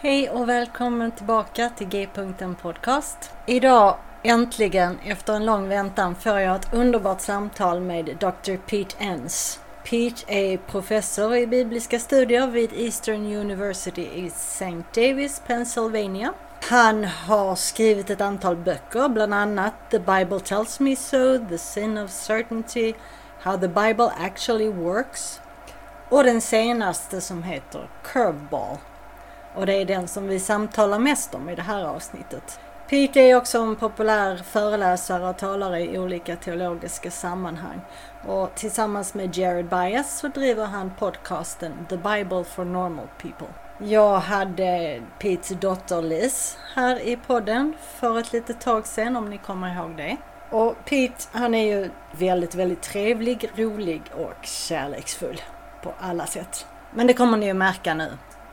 Hej och välkommen tillbaka till G-punkten Podcast. Idag äntligen efter en lång väntan får jag ett underbart samtal med Dr. Pete Enns. Pete är professor i bibliska studier vid Eastern University i St. Davis, Pennsylvania. Han har skrivit ett antal böcker, bland annat The Bible Tells Me So, The Sin of Certainty, How the Bible Actually Works och den senaste som heter Curveball. Och det är den som vi samtalar mest om i det här avsnittet. Pete är också en populär föreläsare och talare i olika teologiska sammanhang. Och tillsammans med Jared Bias så driver han podcasten The Bible for Normal People. Jag hade Petes dotter Liz här i podden för ett litet tag sedan om ni kommer ihåg det. Och Pete han är ju väldigt, väldigt trevlig, rolig och kärleksfull på alla sätt. Men det kommer ni att märka nu.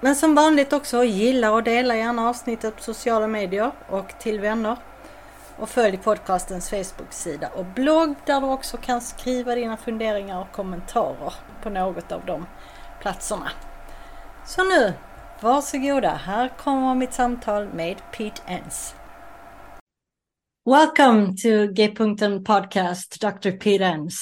Men som vanligt också, gilla och dela gärna avsnittet på sociala medier och till vänner. Och följ podcastens Facebook-sida och blogg där du också kan skriva dina funderingar och kommentarer på något av de platserna. Så nu, varsågoda, här kommer mitt samtal med Pete Ens. Welcome to G-punkten podcast, Dr. Pete Ens.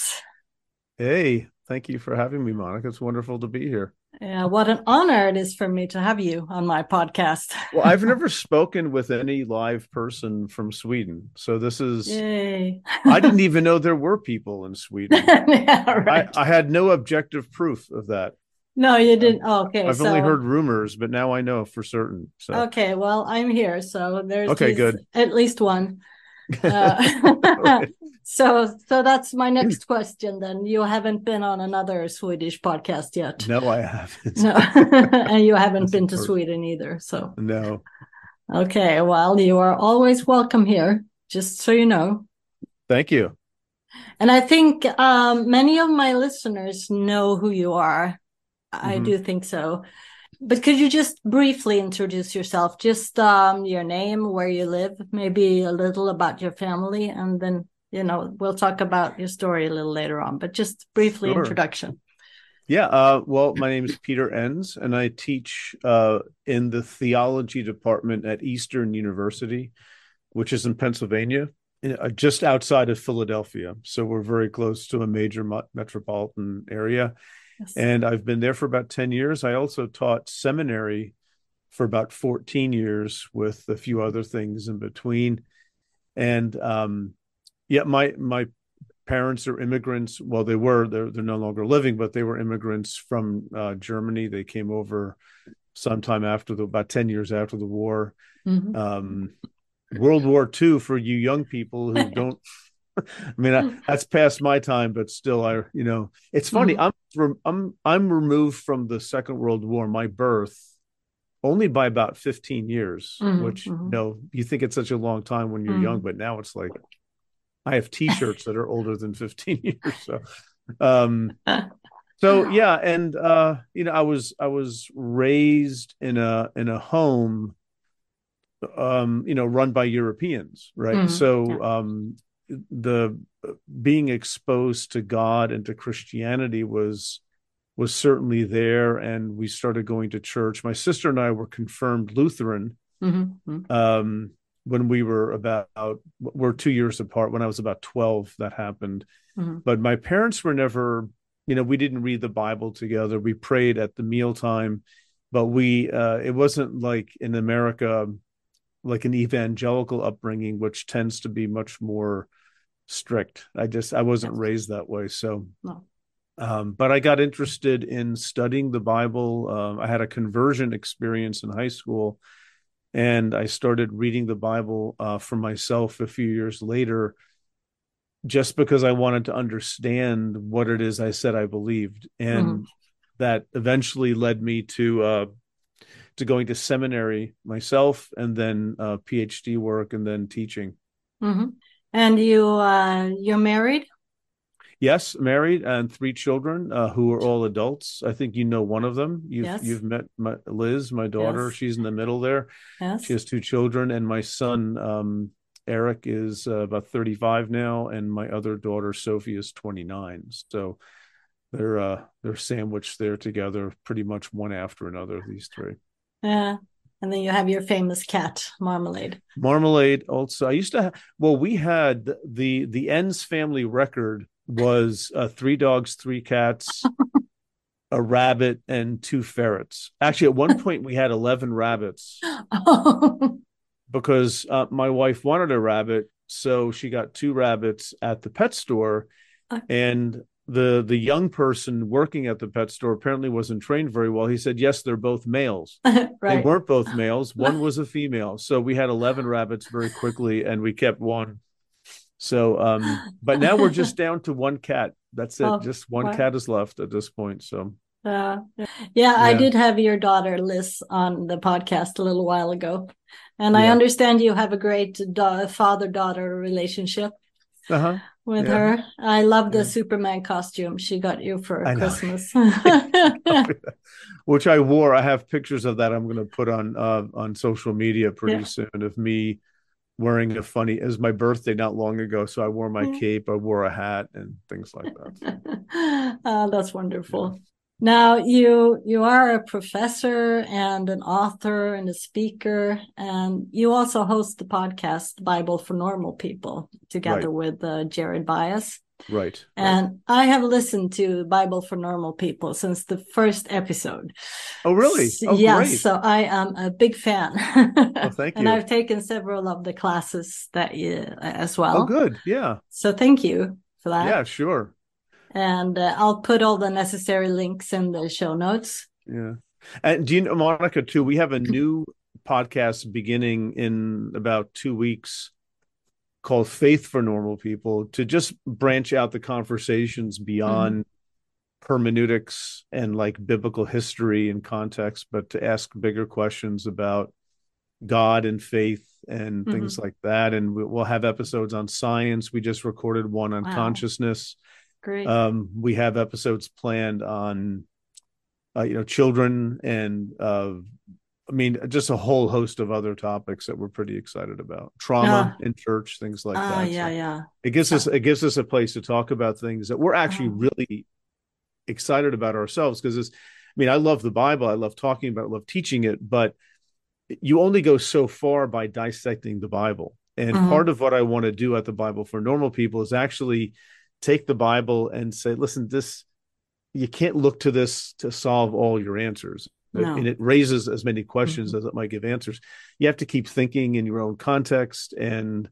Hey, thank you for having me, Monica. It's wonderful to be here. Yeah, what an honor it is for me to have you on my podcast. well, I've never spoken with any live person from Sweden. So this is Yay. I didn't even know there were people in Sweden. yeah, right. I, I, had no objective proof of that. No, you didn't. Oh, okay. I've so... only heard rumors, but now I know for certain. So Okay, well, I'm here. So there's okay, good. at least one. Uh, so so that's my next question then. You haven't been on another swedish podcast yet. No i haven't. No. And you haven't been to sweden either so. No. Okay well you are always welcome here just so you know. Thank you. And i think um, many of my listeners know who you are. I mm-hmm. do think so. But could you just briefly introduce yourself? Just um, your name where you live maybe a little about your family and then you know we'll talk about your story a little later on but just briefly sure. introduction. Yeah uh, well my name is peter enns and i teach uh, in the theology department at eastern university which is in pennsylvania uh, just outside of philadelphia. So we're very close to a major metropolitan area. Yes. and i've been there for about 10 years. I also taught seminary for about 14 years with a few other things in between. And um, yeah, my my parents are immigrants. Well, they were. They're they're no longer living, but they were immigrants from uh, Germany. They came over sometime after the about ten years after the war. Mm-hmm. Um, World War II for you young people who don't. I mean, I, that's past my time, but still, I you know, it's funny. Mm-hmm. I'm I'm I'm removed from the Second World War, my birth, only by about 15 years. Mm-hmm. Which mm-hmm. you know, you think it's such a long time when you're young, mm-hmm. but now it's like I have T-shirts that are older than 15 years. So, um, so yeah, and uh, you know, I was I was raised in a in a home, um, you know, run by Europeans, right? Mm-hmm. So, um, the being exposed to God and to Christianity was was certainly there, and we started going to church. My sister and I were confirmed Lutheran. Mm-hmm. Um, when we were about we're two years apart. When I was about twelve, that happened. Mm-hmm. But my parents were never, you know, we didn't read the Bible together. We prayed at the mealtime, but we uh, it wasn't like in America, like an evangelical upbringing, which tends to be much more strict. I just I wasn't raised that way, so. No. Um, but I got interested in studying the Bible. Um, I had a conversion experience in high school, and I started reading the Bible uh, for myself a few years later, just because I wanted to understand what it is I said I believed, and mm-hmm. that eventually led me to uh, to going to seminary myself, and then uh, PhD work, and then teaching. Mm-hmm. And you uh, you're married? Yes, married and three children uh, who are all adults. I think you know one of them. You've yes. you've met my, Liz, my daughter. Yes. She's in the middle there. Yes. She has two children, and my son um, Eric is uh, about thirty five now, and my other daughter Sophie is twenty nine. So they're uh, they're sandwiched there together, pretty much one after another. These three. Yeah. And then you have your famous cat, Marmalade. Marmalade. Also, I used to. Have, well, we had the the Enns family record was uh, three dogs, three cats, a rabbit, and two ferrets. Actually, at one point we had eleven rabbits because uh, my wife wanted a rabbit, so she got two rabbits at the pet store, and the the young person working at the pet store apparently wasn't trained very well. He said, "Yes, they're both males. right. They weren't both males. One was a female." So we had eleven rabbits very quickly, and we kept one. So, um, but now we're just down to one cat. That's it. Oh, just one wow. cat is left at this point. So, uh, yeah, yeah, I did have your daughter Liz on the podcast a little while ago, and yeah. I understand you have a great da- father-daughter relationship uh-huh. with yeah. her. I love the Superman costume she got you for I Christmas, which I wore. I have pictures of that. I'm going to put on uh, on social media pretty soon of me wearing a funny as my birthday not long ago so i wore my mm. cape i wore a hat and things like that uh, that's wonderful yeah. now you you are a professor and an author and a speaker and you also host the podcast The bible for normal people together right. with uh, jared byas Right. And right. I have listened to Bible for Normal People since the first episode. Oh, really? Oh, yes. Great. So I am a big fan. oh, thank you. and I've taken several of the classes that you as well. Oh, good. Yeah. So thank you for that. Yeah, sure. And uh, I'll put all the necessary links in the show notes. Yeah. And do you know, Monica, too, we have a new podcast beginning in about two weeks called Faith for Normal People to just branch out the conversations beyond mm-hmm. hermeneutics and like biblical history and context, but to ask bigger questions about God and faith and mm-hmm. things like that. And we'll have episodes on science. We just recorded one on wow. consciousness. Great. Um, we have episodes planned on, uh, you know, children and uh, I mean, just a whole host of other topics that we're pretty excited about. Trauma uh, in church, things like uh, that. Yeah, so yeah. It gives us it gives us a place to talk about things that we're actually uh, really excited about ourselves because it's. I mean, I love the Bible. I love talking about. it, I love teaching it, but you only go so far by dissecting the Bible. And uh-huh. part of what I want to do at the Bible for normal people is actually take the Bible and say, listen, this you can't look to this to solve all your answers no. and it raises as many questions mm-hmm. as it might give answers you have to keep thinking in your own context and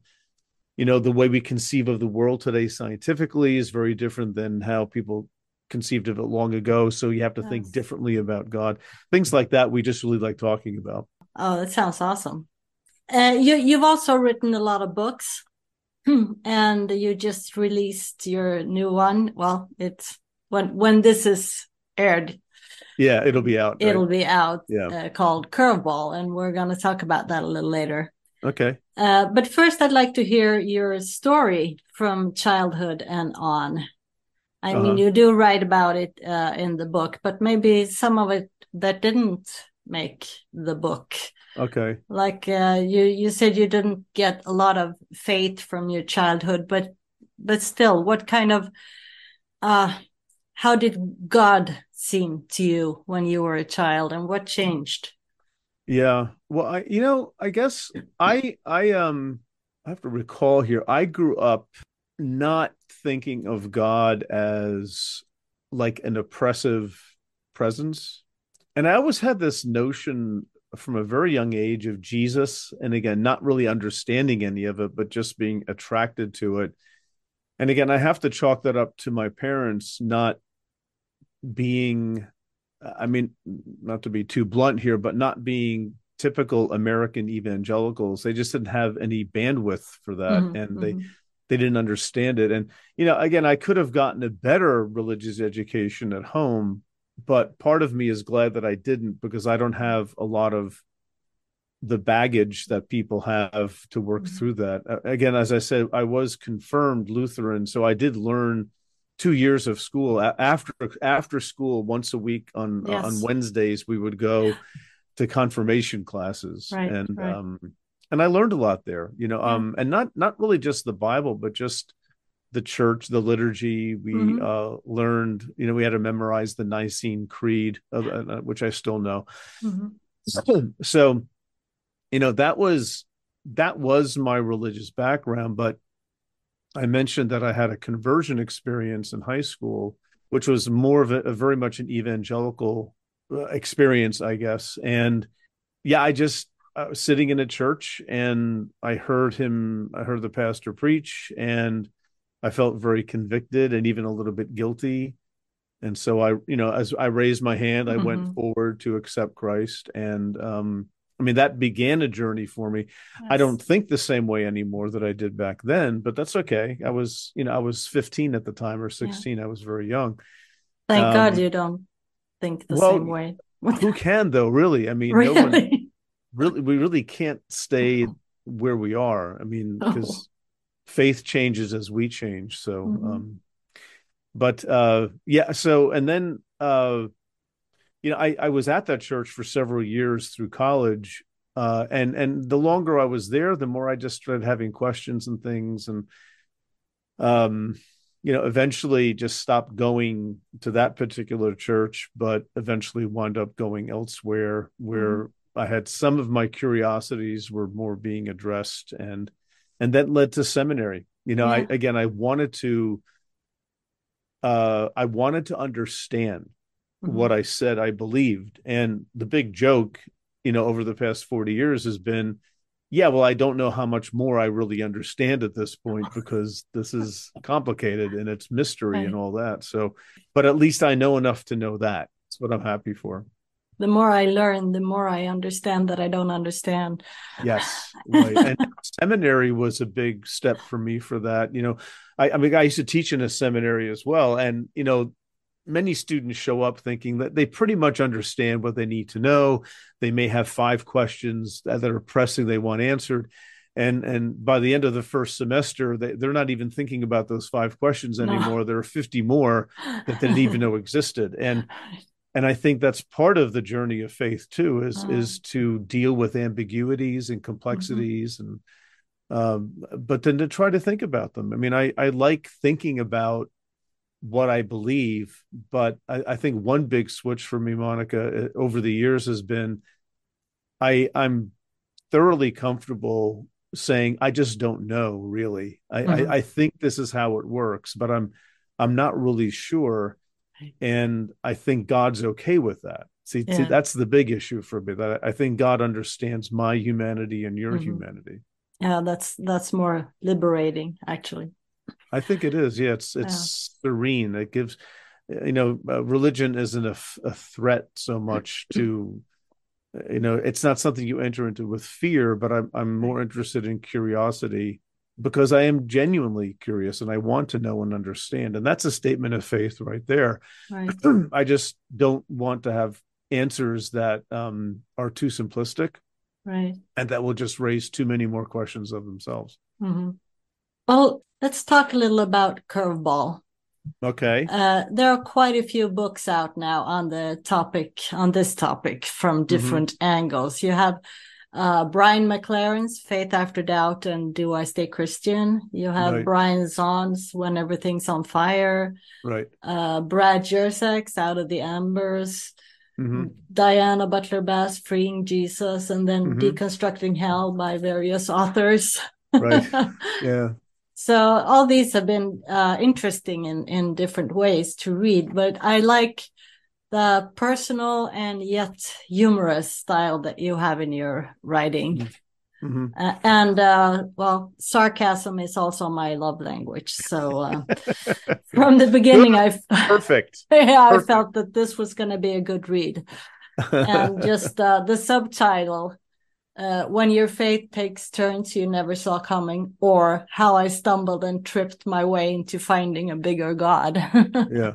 you know the way we conceive of the world today scientifically is very different than how people conceived of it long ago so you have to yes. think differently about god things like that we just really like talking about oh that sounds awesome uh, you you've also written a lot of books and you just released your new one well it's when when this is aired yeah, it'll be out. Right? It'll be out. Yeah. Uh, called Curveball, and we're going to talk about that a little later. Okay. Uh, but first, I'd like to hear your story from childhood and on. I uh-huh. mean, you do write about it uh, in the book, but maybe some of it that didn't make the book. Okay. Like uh, you, you said you didn't get a lot of faith from your childhood, but but still, what kind of uh, how did God seem to you when you were a child and what changed? Yeah. Well, I you know, I guess I I um I have to recall here. I grew up not thinking of God as like an oppressive presence. And I always had this notion from a very young age of Jesus and again not really understanding any of it but just being attracted to it. And again, I have to chalk that up to my parents not being I mean, not to be too blunt here, but not being typical American evangelicals. They just didn't have any bandwidth for that, mm-hmm, and they mm-hmm. they didn't understand it. And you know, again, I could have gotten a better religious education at home, but part of me is glad that I didn't because I don't have a lot of the baggage that people have to work mm-hmm. through that. Again, as I said, I was confirmed Lutheran, so I did learn two years of school after after school once a week on yes. on Wednesdays we would go to confirmation classes right, and right. um and I learned a lot there you know yeah. um and not not really just the bible but just the church the liturgy we mm-hmm. uh learned you know we had to memorize the Nicene creed uh, uh, which I still know mm-hmm. so you know that was that was my religious background but I mentioned that I had a conversion experience in high school, which was more of a, a very much an evangelical uh, experience, I guess. And yeah, I just I was sitting in a church and I heard him, I heard the pastor preach, and I felt very convicted and even a little bit guilty. And so I, you know, as I raised my hand, I mm-hmm. went forward to accept Christ. And um, I mean, that began a journey for me. Yes. I don't think the same way anymore that I did back then, but that's okay. I was, you know, I was 15 at the time or 16. Yeah. I was very young. Thank um, God you don't think the well, same way. who can though, really? I mean, really? no one really, we really can't stay where we are. I mean, because oh. faith changes as we change. So, mm-hmm. um, but uh, yeah, so, and then, uh, you know, I, I was at that church for several years through college. Uh, and and the longer I was there, the more I just started having questions and things, and um, you know, eventually just stopped going to that particular church, but eventually wound up going elsewhere where mm-hmm. I had some of my curiosities were more being addressed, and and that led to seminary. You know, yeah. I again I wanted to uh, I wanted to understand mm-hmm. what I said I believed. And the big joke, you know, over the past 40 years has been, yeah, well, I don't know how much more I really understand at this point because this is complicated and it's mystery right. and all that. So, but at least I know enough to know that. That's what I'm happy for. The more I learn, the more I understand that I don't understand. Yes, right. and seminary was a big step for me for that. You know, I, I mean, I used to teach in a seminary as well, and you know, many students show up thinking that they pretty much understand what they need to know. They may have five questions that are pressing they want answered. And and by the end of the first semester, they, they're not even thinking about those five questions anymore. No. There are 50 more that they didn't even know existed. And and I think that's part of the journey of faith too, is mm. is to deal with ambiguities and complexities mm-hmm. and um, but then to try to think about them. I mean, I I like thinking about what I believe. But I, I, think one big switch for me, Monica, uh, over the years has been I I'm thoroughly comfortable saying I just don't know really. I, mm-hmm. I, I think this is how it works, but I'm I'm not really sure. And I think God's okay with that. See, yeah. see that's the big issue for me. That I think God understands my humanity and your mm-hmm. humanity. Yeah, that's that's more liberating actually. I think it is. Yeah, it's it's yeah. serene. It gives, you know, uh, religion isn't a, a threat so much to, you know, it's not something you enter into with fear. But I'm I'm more interested in curiosity because I am genuinely curious and I want to know and understand. And that's a statement of faith right there. Right. I just don't want to have answers that um, are too simplistic. Right. And that will just raise too many more questions of themselves. Mm-hmm. Well, let's talk a little about Curveball. Okay. Uh, there are quite a few books out now on the topic, on this topic from mm-hmm. different mm-hmm. angles. You have uh, Brian McLaren's Faith After Doubt and Do I Stay Christian? You have right. Brian Zahnd's When Everything's on Fire. Right. Uh, Brad Jersak's Out of the Embers. Mhm. Diana Butler Bass, Freeing Jesus, and then Mhm. Deconstructing Hell by various authors. Right. Yeah. So all these have been uh, interesting in in different ways to read, but I like the personal and yet humorous style that you have in your writing. hmm Uh, and uh, well, sarcasm is also my love language. So uh, from the beginning, I Perfect. yeah, I felt that this was going to be a good read. And just uh, the subtitle, uh, "When Your Faith Takes Turns You Never Saw Coming," or "How I Stumbled and Tripped My Way into Finding a Bigger God." yeah.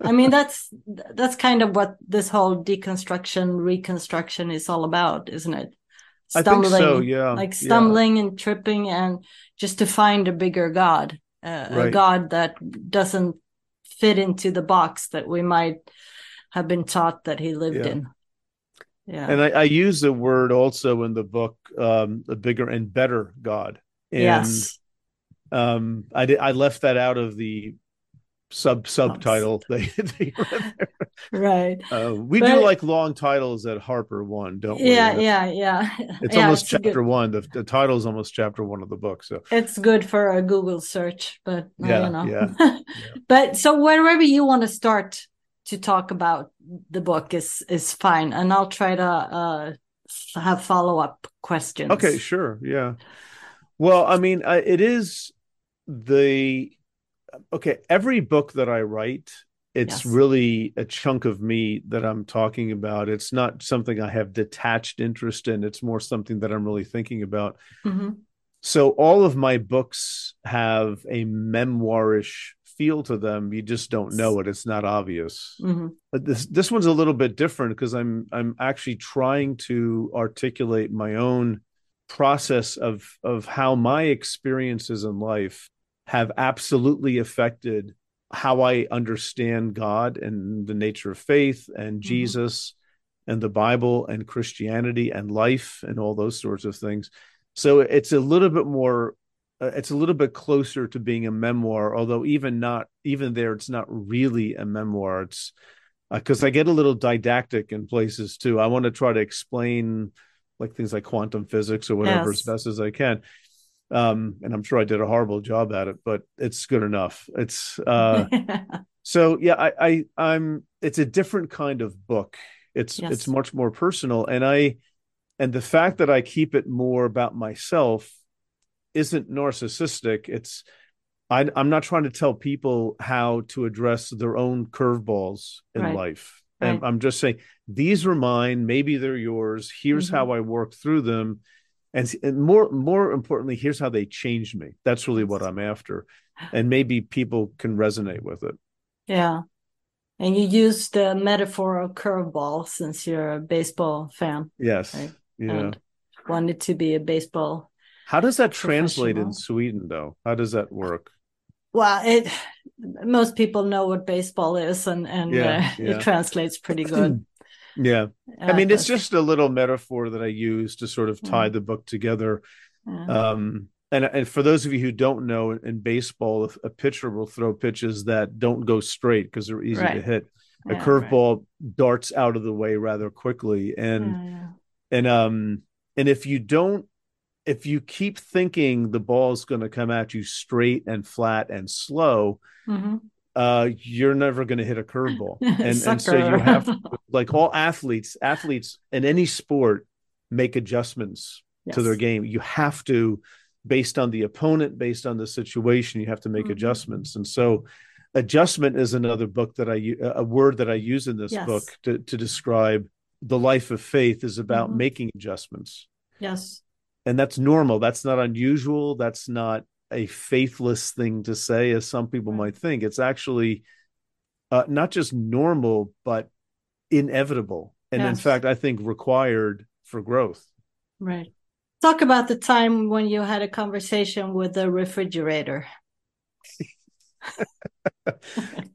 I mean, that's that's kind of what this whole deconstruction, reconstruction is all about, isn't it? I think so. Yeah. like Yeah. stumbling and tripping and just to find a bigger god uh, a god that doesn't fit into the box that we might have been taught that he lived Yeah. in yeah And I, I use the word also in the book, um, a bigger and better God. And yes um, I did, I left that out of the sub subtitle. They, they right Uh, we But- do like long titles at HarperOne, don't we? yeah yeah yeah It's Yeah, almost it's chapter good, one. The, the title is almost chapter one of the book. So it's good for a google search but Yeah, you know yeah, but so wherever you want to start to talk about the book is is fine and i'll try to uh have follow-up questions okay, sure, yeah. Well, I mean, I, it is the okay. Every book that I write, it's Yes. really a chunk of me that I'm talking about. It's not something I have detached interest in. It's more something that I'm really thinking about. hmm So all of my books have a memoirish feel to them. You just don't know it. It's not obvious. hmm But this this one's a little bit different because I'm I'm actually trying to articulate my own process of of how my experiences in life have absolutely affected how I understand God and the nature of faith and Jesus and the Bible and Christianity and life and all those sorts of things. So it's a little bit more uh, it's a little bit closer to being a memoir although even not even there it's not really a memoir it's because I get a little didactic in places too. I want to try to explain like things like quantum physics or whatever Yes. as best as I can. Um, and I'm sure I did a horrible job at it, but it's good enough. It's uh, so yeah. I, I I'm it's a different kind of book. It's Yes. it's much more personal, and I and the fact that I keep it more about myself isn't narcissistic. It's I, I'm not trying to tell people how to address their own curveballs in Right. life. And Right. I'm just saying these are mine. Maybe they're yours. Here's Mhm. how I work through them, and, and more more importantly, here's how they changed me. That's really what I'm after, and maybe people can resonate with it. Yeah. And you use the metaphor of curveball since you're a baseball fan Yes. Right. Yeah. and wanted to be a baseball. How does that translate in Sweden, though? How does that work? Well, it most people know what baseball is, and and Yeah, uh, yeah. it translates pretty good. Yeah. I Uh, mean, it's just a little metaphor that I use to sort of tie Mm. the book together. Um, and and for those of you who don't know, in baseball, a pitcher will throw pitches that don't go straight because they're easy to hit. A curveball darts out of the way rather quickly, and and um and if you don't, if you keep thinking the ball's going to come at you straight and flat and slow, Mhm. uh, you're never going to hit a curveball, and and so you have like all athletes, athletes in any sport make adjustments to their game. You have to, based on the opponent, based on the situation, you have to make Mhm. adjustments. And so, adjustment is another book that I a word that I use in this Yes. book to to describe the life of faith is about Mhm. making adjustments, Yes. And that's normal. That's not unusual. That's not a faithless thing to say, as some people might think. It's actually uh, not just normal, but inevitable, and in fact, I think required for growth. Right. Talk about the time when you had a conversation with the refrigerator.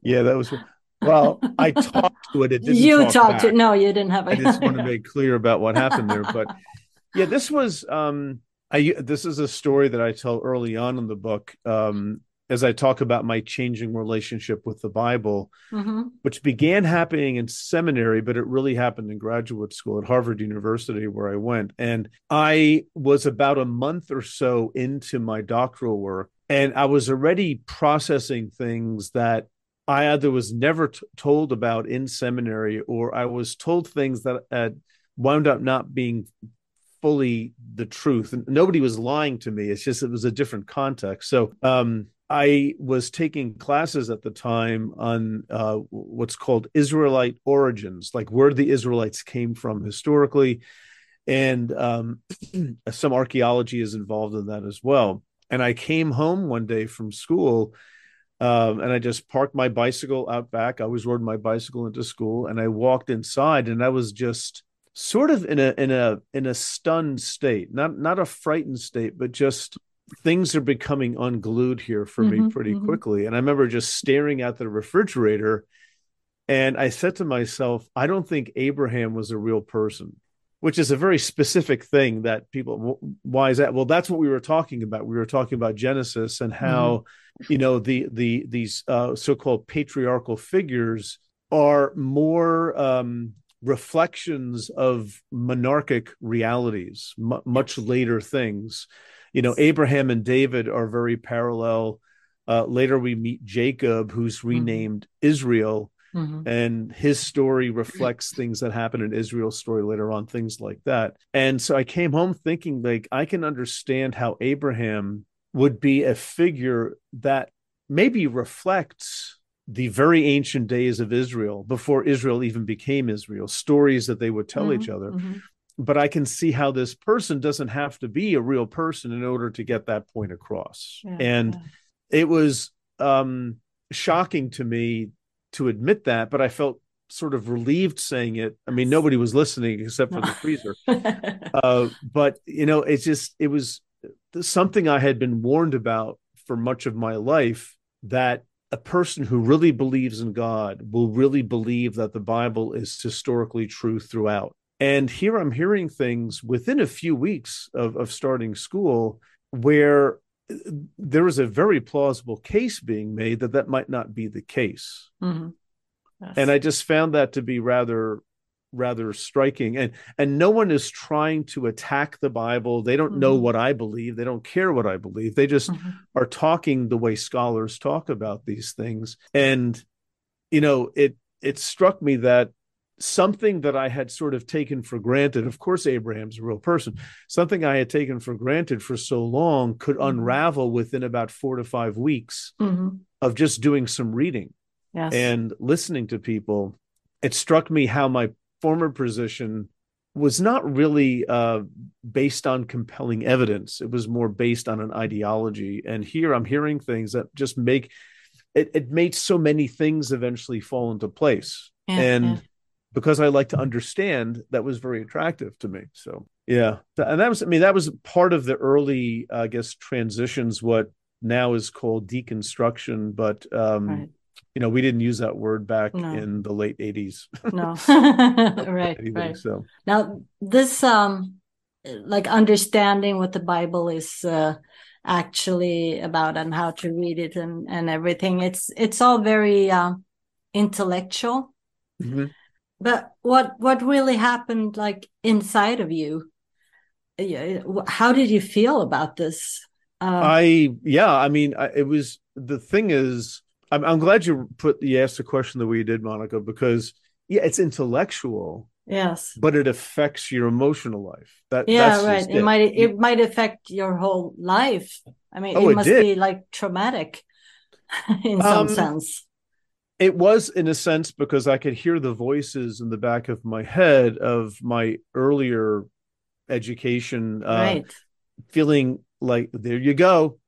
Yeah, that was well. I talked to it. It you talk talked to back. no, you didn't have a I just want to make clear about what happened there. But yeah, this was. Um, I this is a story that I tell early on in the book. Um, as I talk about my changing relationship with the Bible, mm-hmm. which began happening in seminary, but it really happened in graduate school at Harvard University, where I went. And I was about a month or so into my doctoral work, and I was already processing things that I either was never t- told about in seminary or I was told things that had wound up not being fully the truth. Nobody was lying to me. It's just it was a different context. So um, I was taking classes at the time on uh, what's called Israelite origins, like where the Israelites came from historically. And um, some archaeology is involved in that as well. And I came home one day from school um, and I just parked my bicycle out back. I always rode my bicycle into school, and I walked inside, and I was just sort of in a in a in a stunned state, not not a frightened state, but just things are becoming unglued here for mm-hmm, me pretty mm-hmm. quickly. And I remember just staring at the refrigerator, and I said to myself, I don't think Abraham was a real person which is a very specific thing that people why is that well that's what we were talking about we were talking about genesis and how mm-hmm. you know the the these uh, so-called patriarchal figures are more um, reflections of monarchic realities m- much later things you know abraham and david are very parallel uh, later we meet jacob who's mm-hmm. renamed mm-hmm. israel Mm-hmm. And his story reflects things that happen in Israel's story later on, things like that. And so I came home thinking, like, I can understand how Abraham would be a figure that maybe reflects the very ancient days of Israel before Israel even became Israel, stories that they would tell mm-hmm. each other. Mm-hmm. But I can see how this person doesn't have to be a real person in order to get that point across. Yeah, and yeah. it was um, shocking to me to admit that, but I felt sort of relieved saying it. I mean, nobody was listening except for the freezer. uh, but you know, it's just it was something I had been warned about for much of my life that a person who really believes in God will really believe that the Bible is historically true throughout. And here I'm hearing things within a few weeks of, of starting school where there is a very plausible case being made that that might not be the case. Mm-hmm. Yes. And I just found that to be rather rather striking and and no one is trying to attack the bible they don't mm-hmm. know what i believe they don't care what i believe they just mm-hmm. are talking the way scholars talk about these things and you know it it struck me that something that I had sort of taken for granted. Of course, Abraham's a real person. Something I had taken for granted for so long could mm-hmm. unravel within about four to five weeks mm-hmm. of just doing some reading yes. and listening to people. It struck me how my former position was not really uh, based on compelling evidence. It was more based on an ideology. And here I'm hearing things that just make it, it made so many things eventually fall into place. Yeah, and yeah because I like to understand, that was very attractive to me. So yeah, and that was I mean that was part of the early, I guess, transitions. What now is called deconstruction, but um, right. You know we didn't use that word back no. in the late '80s. no, right, right. So now this um, like understanding what the Bible is. Uh, actually about and how to read it and and everything it's it's all very uh, intellectual mm-hmm but what what really happened like inside of you how did you feel about this uh, i yeah i mean I, it was the thing is I'm, I'm glad you put you asked the question the way you did monica because yeah it's intellectual yes but it affects your emotional life that yeah right it. it. might it might affect your whole life i mean oh, it, it must did. be like traumatic in some um, sense it was in a sense because I could hear the voices in the back of my head of my earlier education, uh, right. feeling like there you go,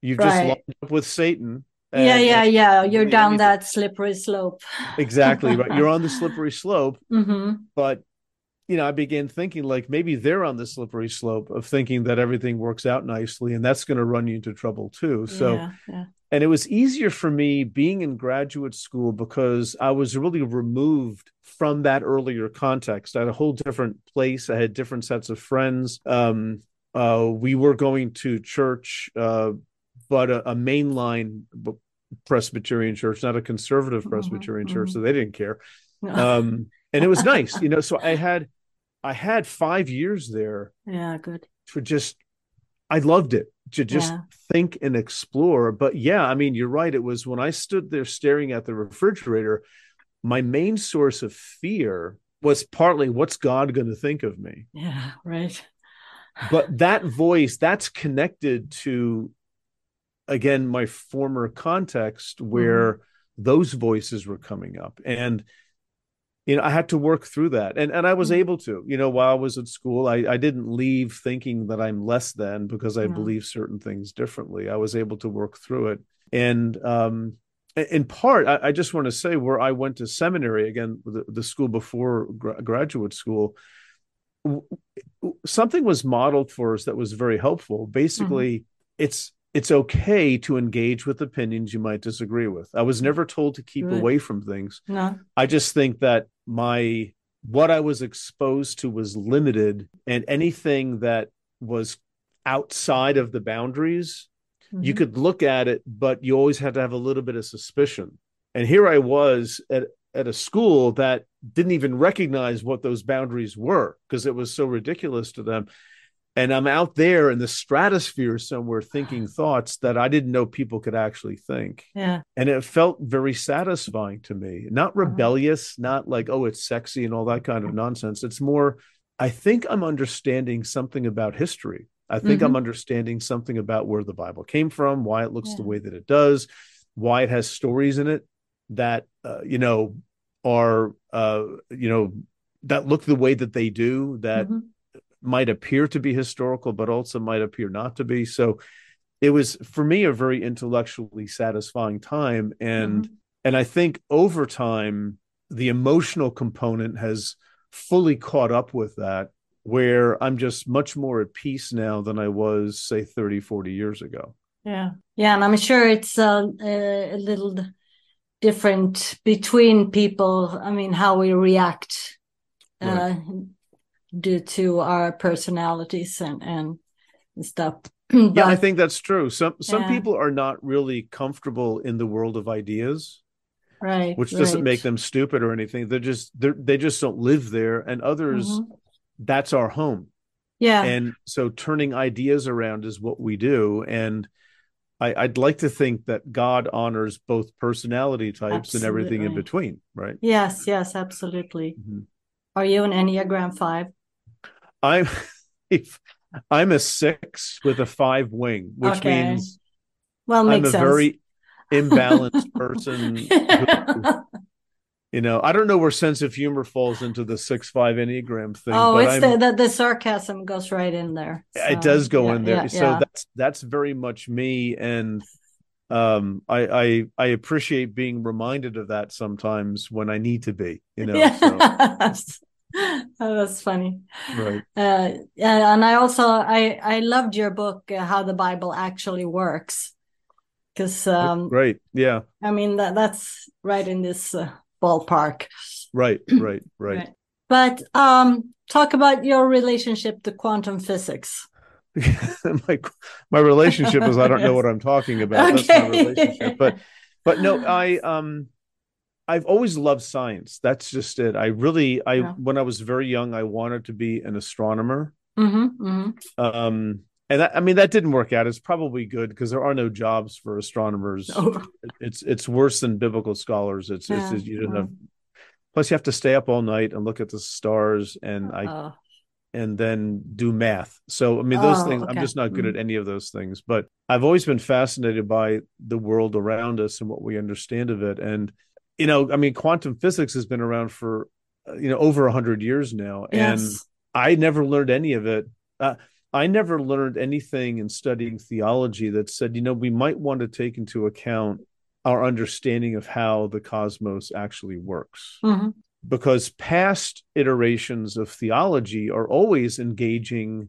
you've right. just lined up with Satan. And, yeah, yeah, yeah. You're down that slippery slope. exactly right. You're on the slippery slope, mm-hmm. but you know, I began thinking like maybe they're on the slippery slope of thinking that everything works out nicely, and that's going to run you into trouble too. So, yeah, yeah and it was easier for me being in graduate school because I was really removed from that earlier context. I had a whole different place. I had different sets of friends. Um, uh, we were going to church uh, but a, a mainline Presbyterian church, not a conservative Mm-hmm, Presbyterian church, mhm. so they didn't care. No. Um, and it was nice, you know. So I had, I had five years there yeah, good. for just, I loved it to just Yeah. think and explore. But yeah, I mean, you're right. It was when I stood there staring at the refrigerator, my main source of fear was partly what's God going to think of me Yeah, right. but that voice that's connected to again my former context where those voices were coming up. And you know i had to work through that. And and i was Mhm. able to you know while i was at school i i didn't leave thinking that i'm less than because i No. believe certain things differently. I was able to work through it. And um in part i, I just want to say where i went to seminary again the, the school before gra- graduate school w- something was modeled for us that was very helpful. Basically it's it's okay to engage with opinions you might disagree with i was never told to keep Good. away from things No. I just think that my what I was exposed to was limited, and anything that was outside of the boundaries, you Mhm. could look at it, but you always had to have a little bit of suspicion. And here I was at at a school that didn't even recognize what those boundaries were because it was so ridiculous to them. And I'm out there in the stratosphere somewhere thinking thoughts that I didn't know people could actually think. Yeah. and it felt very satisfying to me. Not rebellious not like oh it's sexy and all that kind of nonsense. It's more i think i'm understanding something about history. I think i'm understanding something about where the bible came from why it looks the way that it does why it has stories in it that uh, you know are uh, you know that look the way that they do that Mhm. Might appear to be historical, but also might appear not to be. So it was for me a very intellectually satisfying time. And Mhm. and I think over time the emotional component has fully caught up with that, where I'm just much more at peace now than I was, say, 30, 40 years ago. Yeah. Yeah, and I'm sure it's uh, a little different between people. I mean, how we react uh, Right. Due to our personalities and and stuff. Yeah, I think that's true. Some some Yeah. people are not really comfortable in the world of ideas. right, which doesn't right. make them stupid or anything. They're just they're, they just don't live there, and others Mhm. that's our home. Yeah, And so turning ideas around is what we do. And I, I'd like to think that God honors both personality types and everything in between, right? yes, yes, absolutely. Mhm. Are you an Enneagram five? I'm I'm a six with a five wing, which Okay. means Well, I'm a sense. very imbalanced person. who- you know, I don't know where sense of humor falls into the six five enneagram thing. oh, it's the, the the sarcasm goes right in there. it does go yeah, in there yeah, so yeah. that's that's very much me and um I, I i appreciate being reminded of that sometimes when i need to be you know so, Yes. Oh, that's funny. right Uh, and I also I I loved your book, uh, How the Bible Actually Works, because um, right yeah I mean that that's right in this uh, ballpark. right right right But um, talk about your relationship to quantum physics. my my relationship is i don't know what i'm talking about that's my Okay. relationship but but no i um i've always loved science. That's just it. I really i Yeah. when i was very young i wanted to be an astronomer. Hmm hmm um and that, i mean that didn't work out. It's probably good because there are no jobs for astronomers. Oh, it's it's worse than biblical scholars. It's it's, Yeah, you don't have plus you have to stay up all night and look at the stars and i oh, and then do math. So i mean those Oh, things i'm just not good Mhm. at any of those things. But i've always been fascinated by the world around us and what we understand of it. And you know i mean quantum physics has been around for uh, you know over a 100 years now and. I never learned any of it. Uh, I never learned anything in studying theology that said, you know, we might want to take into account our understanding of how the cosmos actually works. hmm Because past iterations of theology are always engaging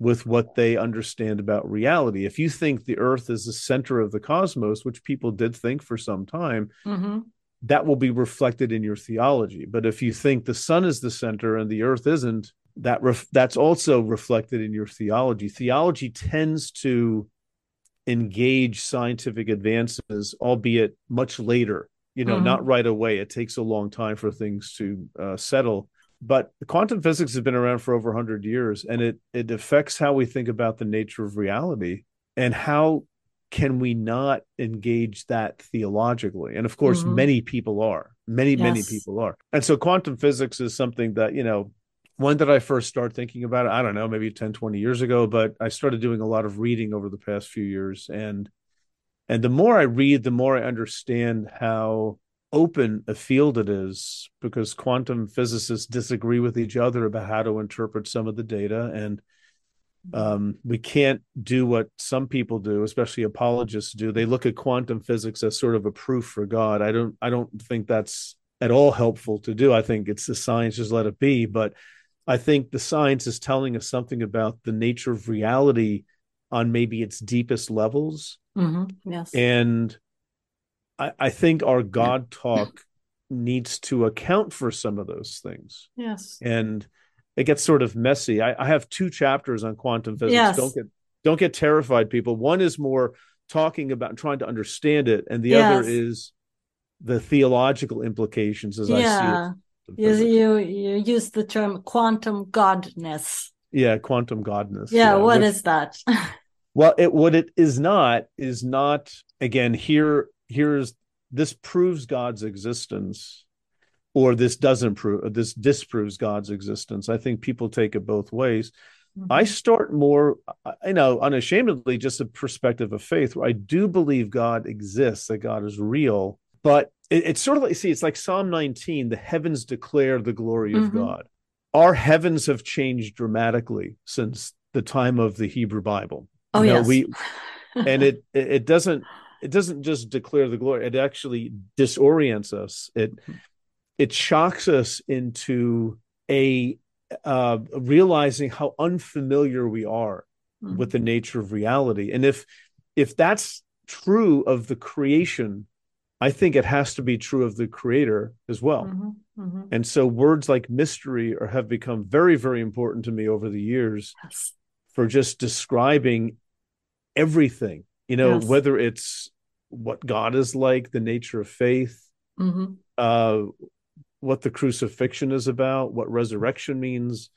with what they understand about reality. If you think the earth is the center of the cosmos, which people did think for some time, hmm that will be reflected in your theology. But if you think the sun is the center and the earth isn't, that ref- that's also reflected in your theology. Theology tends to engage scientific advances, albeit much later. You know, mm-hmm. not right away. It takes a long time for things to uh, settle. But quantum physics has been around for over 100 years, and it it affects how we think about the nature of reality and how can we not engage that theologically? And of course, mm-hmm. many people are. Many, yes. many people are. And so quantum physics is something that, you know, when did I first start thinking about it? I don't know, maybe 10, 20 years ago, but I started doing a lot of reading over the past few years. And and the more I read, the more I understand how open a field it is because quantum physicists disagree with each other about how to interpret some of the data. And um, we can't do what some people do, especially apologists do. They look at quantum physics as sort of a proof for God. I don't I don't think that's at all helpful to do. I think it's the science, just let it be. But I think the science is telling us something about the nature of reality on maybe its deepest levels. Mm-hmm. Yes. And I, I think our God talk needs to account for some of those things. Yes. And it gets sort of messy. I, I have two chapters on quantum physics. Yes. Don't get don't get terrified, people. One is more talking about trying to understand it, and the yes. other is the theological implications as yeah. I see it you, you you use the term quantum godness. Yeah, quantum godness. Yeah, yeah what which, is that? well, it what it is not is not again here here's this proves God's existence or this doesn't prove this disproves God's existence. I think people take it both ways. Mm-hmm. I start more, you know, unashamedly just a perspective of faith where I do believe God exists, that God is real, but it, it's sort of like see it's like psalm 19 the heavens declare the glory mm-hmm. of god our heavens have changed dramatically since the time of the hebrew bible oh you know, yes. we and it it doesn't it doesn't just declare the glory it actually disorients us it it shocks us into a uh, realizing how unfamiliar we are mm-hmm. with the nature of reality and if if that's true of the creation I think it has to be true of the creator as well. Mm-hmm, mm-hmm. And so words like mystery are, have become very, very important to me over the years yes. for just describing everything, you know, yes. whether it's what God is like, the nature of faith, mm-hmm. uh, what the crucifixion is about, what resurrection means,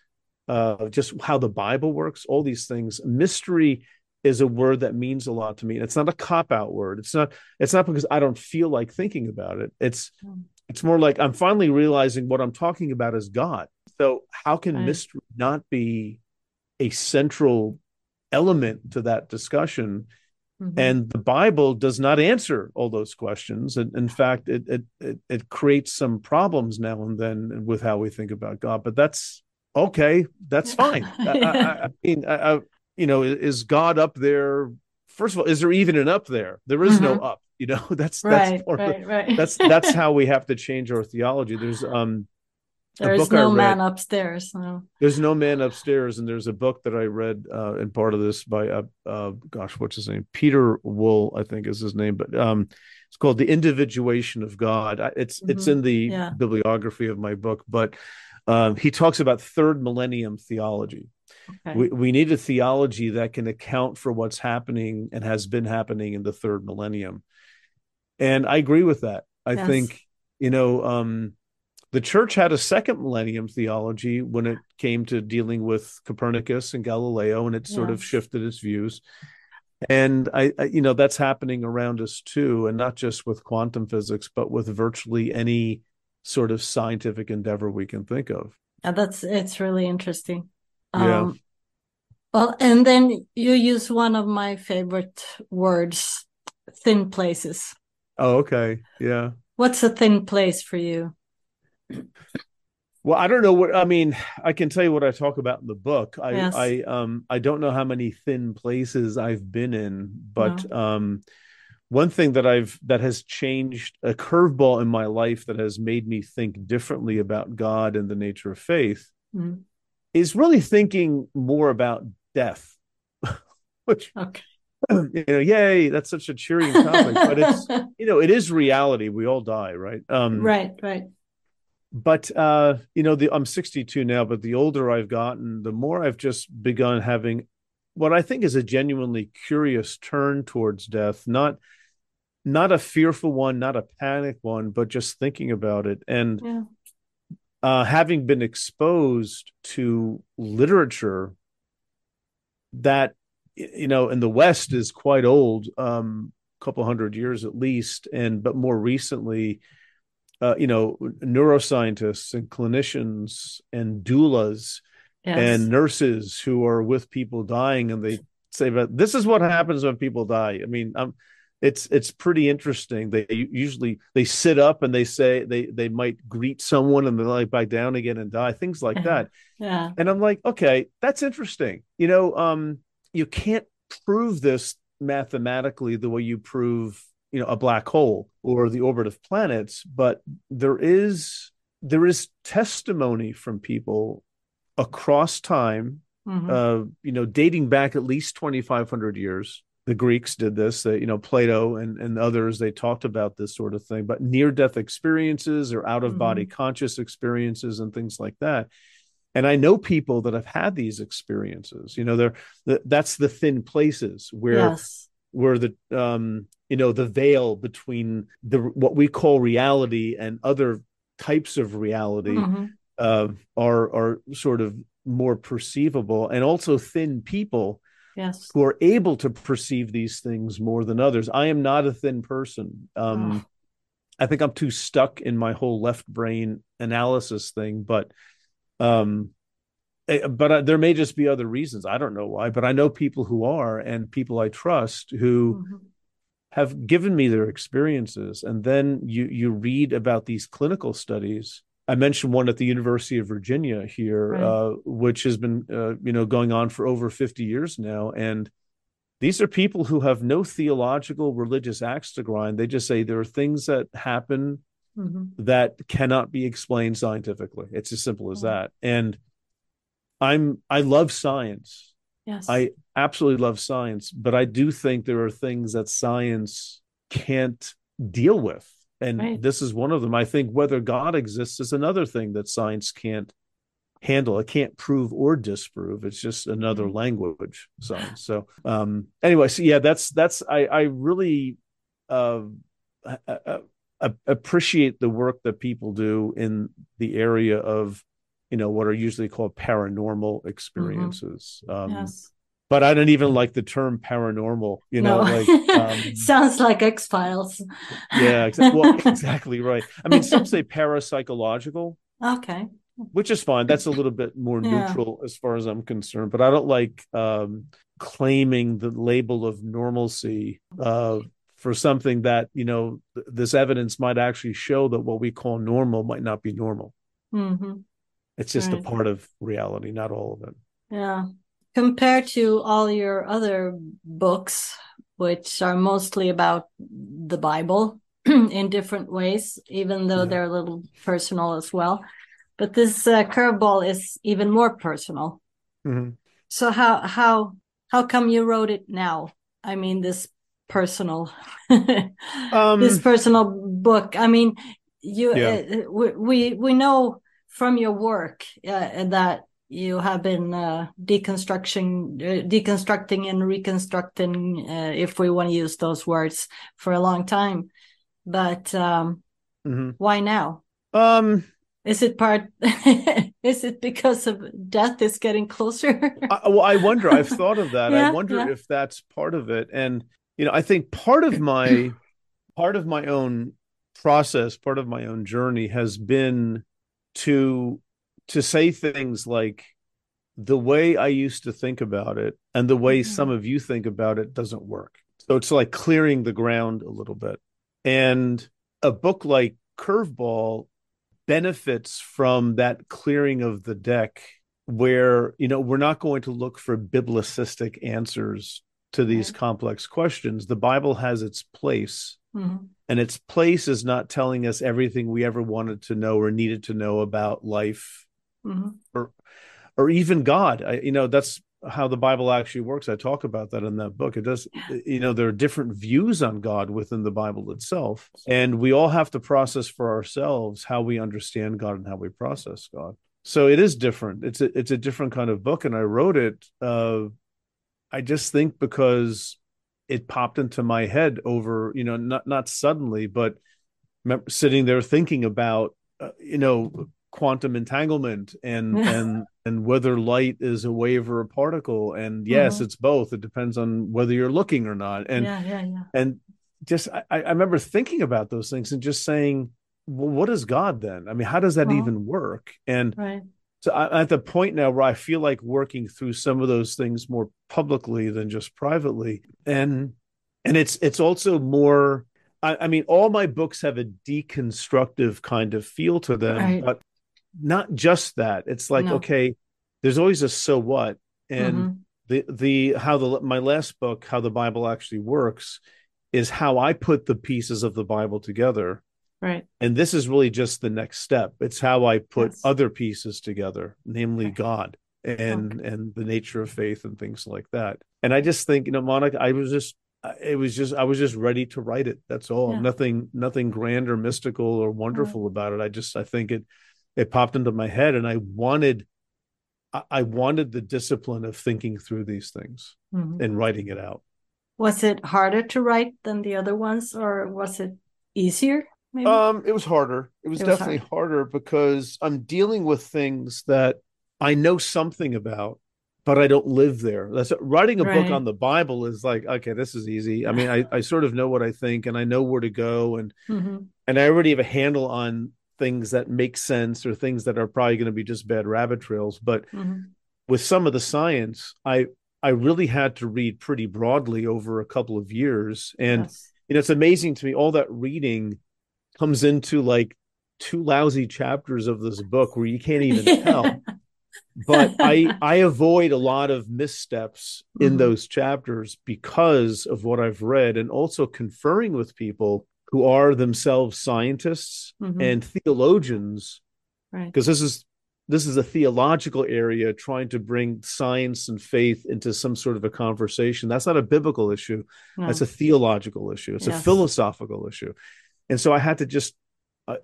uh, just how the Bible works, all these things. Mystery is a word that means a lot to me. And it's not a cop out word. It's not it's not because I don't feel like thinking about it. It's hmm. it's more like I'm finally realizing what I'm talking about is God. So how can right. mystery not be a central element to that discussion? Mm-hmm. And the Bible does not answer all those questions. And in fact, it, it it it creates some problems now and then with how we think about God. But that's okay. That's fine. I, I, I, mean, I, you know, is God up there? First of all, is there even an up there? There is mm-hmm. no up. You know, that's right, that's right, the, right. that's that's how we have to change our theology. There's um there's no man upstairs. No. There's no man upstairs, and there's a book that I read uh, in part of this by uh, uh, gosh, what's his name? Peter Wool, I think is his name, but um, it's called "The Individuation of God." It's mm-hmm. it's in the yeah. bibliography of my book, but um, he talks about third millennium theology, Okay. We, we need a theology that can account for what's happening and has been happening in the third millennium. And I agree with that. I yes. think, you know, um, the church had a second millennium theology when it came to dealing with Copernicus and Galileo, and it sort of shifted its views. And I, I, you know, that's happening around us too, and not just with quantum physics, but with virtually any sort of scientific endeavor we can think of. Yeah, that's it's really interesting. Yeah. Um, well, and then you use one of my favorite words, thin places. Oh, okay. Yeah. What's a thin place for you? Well, I don't know what I mean. I can tell you what I talk about in the book. I, yes. I, um, I don't know how many thin places I've been in, but, no. um, one thing that I've that has changed a curveball in my life that has made me think differently about God and the nature of faith mm is really thinking more about death, which okay. you know, yay, that's such a cheering topic, but it's you know, it is reality. We all die, right? Um, right, right. But uh, you know, the I'm 62 now, but the older I've gotten, the more I've just begun having what I think is a genuinely curious turn towards death, not not a fearful one, not a panic one, but just thinking about it and Yeah. uh, having been exposed to literature that you know in the West is quite old, um, a couple hundred years at least, and but more recently, uh, you know, neuroscientists and clinicians and doulas Yes. and nurses who are with people dying and they say but this is what happens when people die. I mean um it's it's pretty interesting. They usually they sit up and they say they they might greet someone and they like back down again and die things like that. Yeah. and i'm like okay that's interesting. You know um you can't prove this mathematically the way you prove you know a black hole or the orbit of planets but there is there is testimony from people across time Mhm. uh, you know, dating back at least 2,500 years. The Greeks did this, you know, Plato and, and others, they talked about this sort of thing, but near death experiences or out of body conscious experiences and things like that. And I know people that have had these experiences, you know, they're, that's the thin places where, yes. where the, um, you know, the veil between the, what we call reality and other types of reality Mhm. uh, are are sort of more perceivable, and also thin people Yes. who are able to perceive these things more than others. I am not a thin person. Um, Oh. I think I'm too stuck in my whole left brain analysis thing, but um, eh, but uh, there may just be other reasons. I don't know why, but I know people who are, and people I trust who Mhm. Have given me their experiences. And then you you read about these clinical studies. I mentioned one at the university of virginia here Right. uh, which has been uh, you know going on for over 50 years now. And these are people who have no theological religious axe to grind. They just say there are things that happen Mhm. that cannot be explained scientifically. It's as simple as that. And i'm i love science Yes. I absolutely love science, but I do think there are things that science can't deal with. And Right. this is one of them. I think whether God exists is another thing that science can't handle. It can't prove or disprove. It's just another Mhm. language, science. So um anyway, so yeah, that's that's I I really uh, uh, uh, appreciate the work that people do in the area of you know what are usually called paranormal experiences. Um yes. but I don't even like the term paranormal. You know, no. like um, sounds like X Files. yeah, exa- well, exactly right. I mean, some say parapsychological, okay. which is fine. That's a little bit more Yeah. neutral as far as I'm concerned. But I don't like um, claiming the label of normalcy uh, for something that you know th- this evidence might actually show that what we call normal might not be normal. hmm It's just a part of reality, not all of it. Yeah. Compared to all your other books, which are mostly about the Bible in different ways, even though Yeah. they're a little personal as well. But this uh, curveball is even more personal. Mhm. So how how how come you wrote it now? I mean, this personal Um, this personal book. I mean, you Yeah. uh, we we we know from your work uh, that you have been uh, deconstruction uh, deconstructing and reconstructing, uh, if we want to use those words, for a long time. But um, mhm. why now? Um, Is it part? is it because of death is getting closer? I, well, I wonder. I've thought of that. Yeah, I wonder yeah. if that's part of it. And you know, I think part of my part of my own process, part of my own journey has been to to say things like the way I used to think about it and the way Mhm. some of you think about it doesn't work. So it's like clearing the ground a little bit. And a book like Curveball benefits from that clearing of the deck where you know we're not going to look for biblicistic answers to these Right. complex questions the bible has its place. Mhm. and its place is not telling us everything we ever wanted to know or needed to know about life Mhm. or even god. I, you know that's how the bible actually works. I talk about that in that book. It does you know there are different views on god within the bible itself. And we all have to process for ourselves how we understand god and how we process god. So it is different. It's a, it's a different kind of book. And i wrote it uh I just think because it popped into my head over, you know, not not suddenly, but sitting there thinking about, uh, you know, quantum entanglement and and and whether light is a wave or a particle. And yes, mm-hmm. it's both. It depends on whether you're looking or not. And yeah, yeah, yeah. And just I, I remember thinking about those things and just saying, well, what is God then? I mean, how does that well, even work? And right. So I'm at the point now where I feel like working through some of those things more publicly than just privately. And and it's it's also more I, I mean, all my books have a deconstructive kind of feel to them, right. but not just that. It's like, no. okay, there's always a so what. And mm-hmm. the the how the my last book, how the Bible actually works, is how I put the pieces of the Bible together. Right. And this is really just the next step. It's how I put yes. other pieces together, namely right. God and okay. and the nature of faith and things like that. And I just think, you know, Monica, I was just it was just I was just ready to write it. That's all. Yeah. Nothing nothing grand or mystical or wonderful right. about it. I just I think it it popped into my head and I wanted I wanted the discipline of thinking through these things mm-hmm. and writing it out. Was it harder to write than the other ones, or was it easier? Maybe? Um, it was harder. It was, it was definitely hard. harder because I'm dealing with things that I know something about, but I don't live there. That's writing a right. book on the Bible is like, okay, this is easy. I mean, I, I sort of know what I think and I know where to go and mm-hmm. and I already have a handle on things that make sense or things that are probably going to be just bad rabbit trails. But mm-hmm. with some of the science, I I really had to read pretty broadly over a couple of years. And yes. you know, it's amazing to me, all that reading comes into like two lousy chapters of this book where you can't even tell. but I I avoid a lot of missteps in mm-hmm. those chapters because of what I've read and also conferring with people who are themselves scientists mm-hmm. and theologians. Right. Because this is this is a theological area trying to bring science and faith into some sort of a conversation. That's not a biblical issue. No. That's a theological issue. It's yes. a philosophical issue. And so I had to just,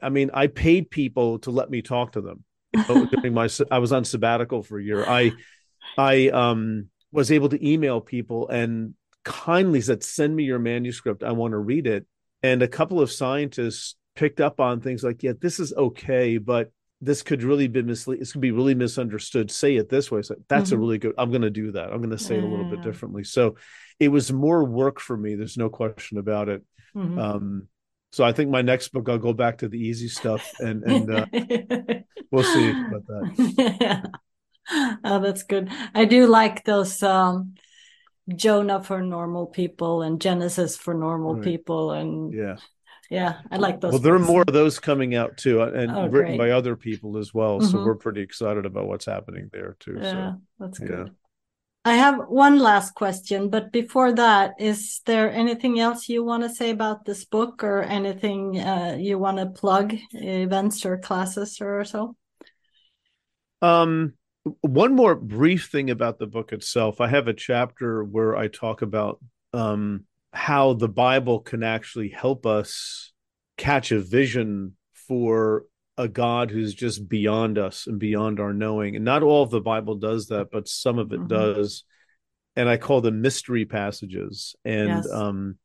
I mean, I paid people to let me talk to them during my, I was on sabbatical for a year. I, I um, was able to email people and kindly said, send me your manuscript. I want to read it. And a couple of scientists picked up on things like, yeah, this is okay, but this could really be mislead. This could be really misunderstood. Say it this way. So that's mm-hmm. a really good. I'm going to do that. I'm going to say it a little bit differently. So it was more work for me. There's no question about it. Mm-hmm. Um, so I think my next book, I'll go back to the easy stuff, and and uh, we'll see about that. yeah. Oh, that's good. I do like those um, Jonah for normal people and Genesis for normal right. people, and yeah, yeah, I like those. Well, there are more of those coming out too, uh, and oh, written by other people as well. Mm-hmm. So we're pretty excited about what's happening there too. Yeah, so, that's good. Yeah. I have one last question, but before that, is there anything else you want to say about this book or anything uh, you want to plug, events or classes or so? Um, one more brief thing about the book itself. I have a chapter where I talk about um, how the Bible can actually help us catch a vision for a God who's just beyond us and beyond our knowing. And not all of the Bible does that, but some of it mm-hmm. does. And I call them mystery passages. And yes. um,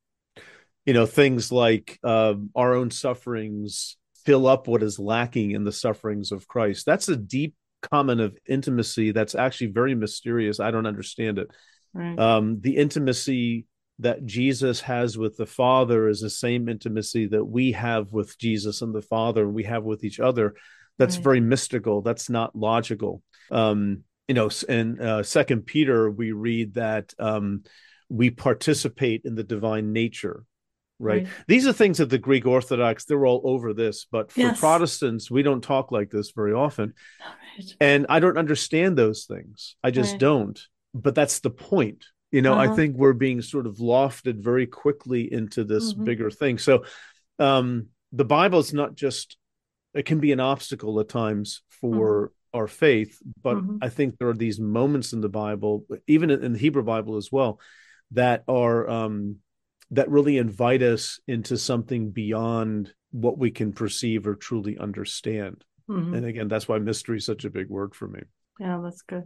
you know, things like uh, our own sufferings fill up what is lacking in the sufferings of Christ. That's a deep comment of intimacy that's actually very mysterious. I don't understand it. Right. Um, the intimacy that Jesus has with the Father is the same intimacy that we have with Jesus and the Father, and we have with each other. That's right. very mystical. That's not logical. Um, you know, in uh, Second Peter, we read that um, we participate in the divine nature. Right? right? These are things that the Greek Orthodox they're all over this, but for yes. Protestants, we don't talk like this very often, right. and I don't understand those things. I just don't. But that's the point you know uh-huh. i think we're being sort of lofted very quickly into this mm-hmm. bigger thing so um the bible is not just it can be an obstacle at times for mm-hmm. our faith but mm-hmm. i think there are these moments in the bible even in the hebrew bible as well that are um that really invite us into something beyond what we can perceive or truly understand mm-hmm. and again that's why mystery is such a big word for me yeah that's good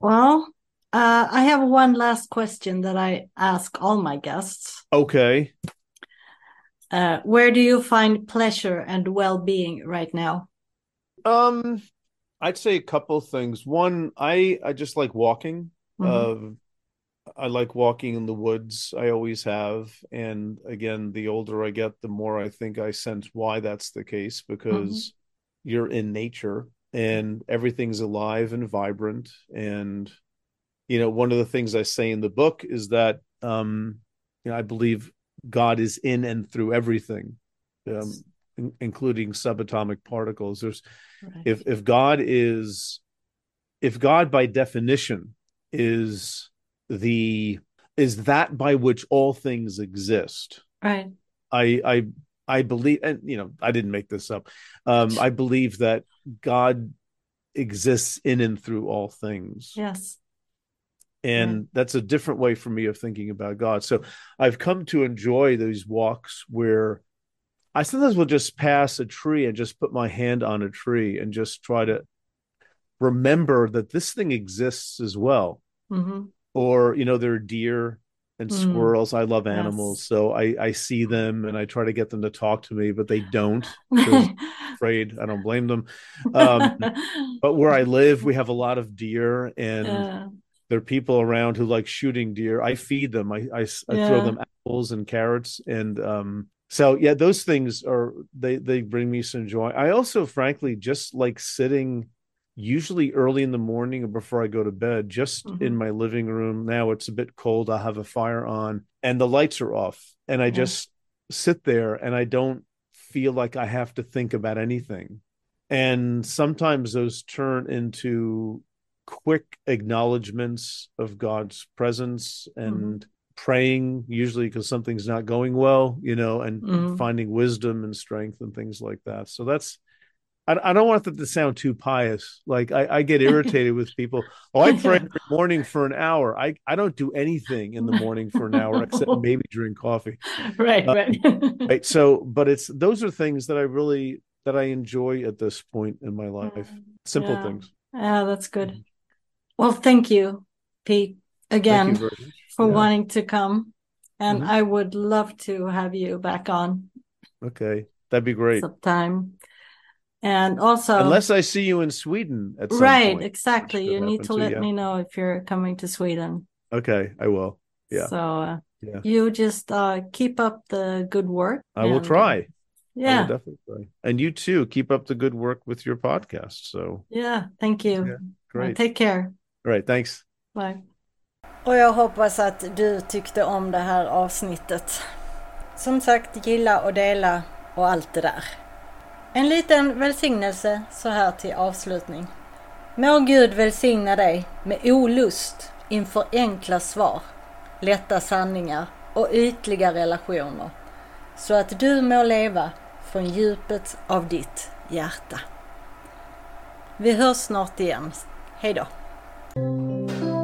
well Uh, I have one last question that I ask all my guests. Okay. Uh, where do you find pleasure and well-being right now? Um, I'd say a couple things. One, I I just like walking. Mhm. Uh, I like walking in the woods. I always have. And again, the older I get, the more I think I sense why that's the case because you're in nature and everything's alive and vibrant. And, you know, one of the things I say in the book is that, um, you know, I believe God is in and through everything, um, in- including subatomic particles. There's, Right. if if God is if God by definition is the is that by which all things exist Right. I I I believe and you know I didn't make this up um I believe that God exists in and through all things Yes. And that's a different way for me of thinking about God. So I've come to enjoy these walks where I sometimes will just pass a tree and just put my hand on a tree and just try to remember that this thing exists as well. hmm Or, you know, there are deer and Mm. squirrels. I love animals. Yes. So I, I see them and I try to get them to talk to me, but they don't afraid. I don't blame them. Um, but where I live, we have a lot of deer and yeah. There are people around who like shooting deer. I feed them. I I, I throw them apples and carrots, and um, so yeah, those things are they they bring me some joy. I also, frankly, just like sitting, usually early in the morning or before I go to bed, just in Mhm. my living room. Now it's a bit cold. I have a fire on, and the lights are off, and I Yeah. just sit there, and I don't feel like I have to think about anything. And sometimes those turn into quick acknowledgments of God's presence and praying, usually because something's not going well, you know, and Mhm. finding wisdom and strength and things like that. So that's, I, I don't want that to sound too pious. Like I, I get irritated with people. Oh, I pray every morning for an hour. I, I don't do anything in the morning for an hour except maybe drink coffee. right. Uh, Right. Right. So, but it's those are things that I really that I enjoy at this point in my life. Simple Yeah. things. Yeah, that's good. Well, thank you, Pete, again you for Yeah. wanting to come. And Mhm. I would love to have you back on Okay, that'd be great. sometime. And also, Unless I see you in Sweden at some right, point. exactly. You need to let yeah. me know if you're coming to Sweden. Okay, I will. Yeah. So uh, Yeah. you just uh, keep up the good work. I will and, try. Yeah, will definitely try. And you too, keep up the good work with your podcast. So yeah. Thank you. Yeah, Uh, great. Take care. All right, thanks. Bye. Och jag hoppas att du tyckte om det här avsnittet. Som sagt, gilla och dela och allt det där. En liten välsignelse så här till avslutning. Må Gud välsigna dig med olust inför enkla svar, lätta sanningar och ytliga relationer. Så att du må leva från djupet av ditt hjärta. Vi hörs snart igen. Hej Thank you.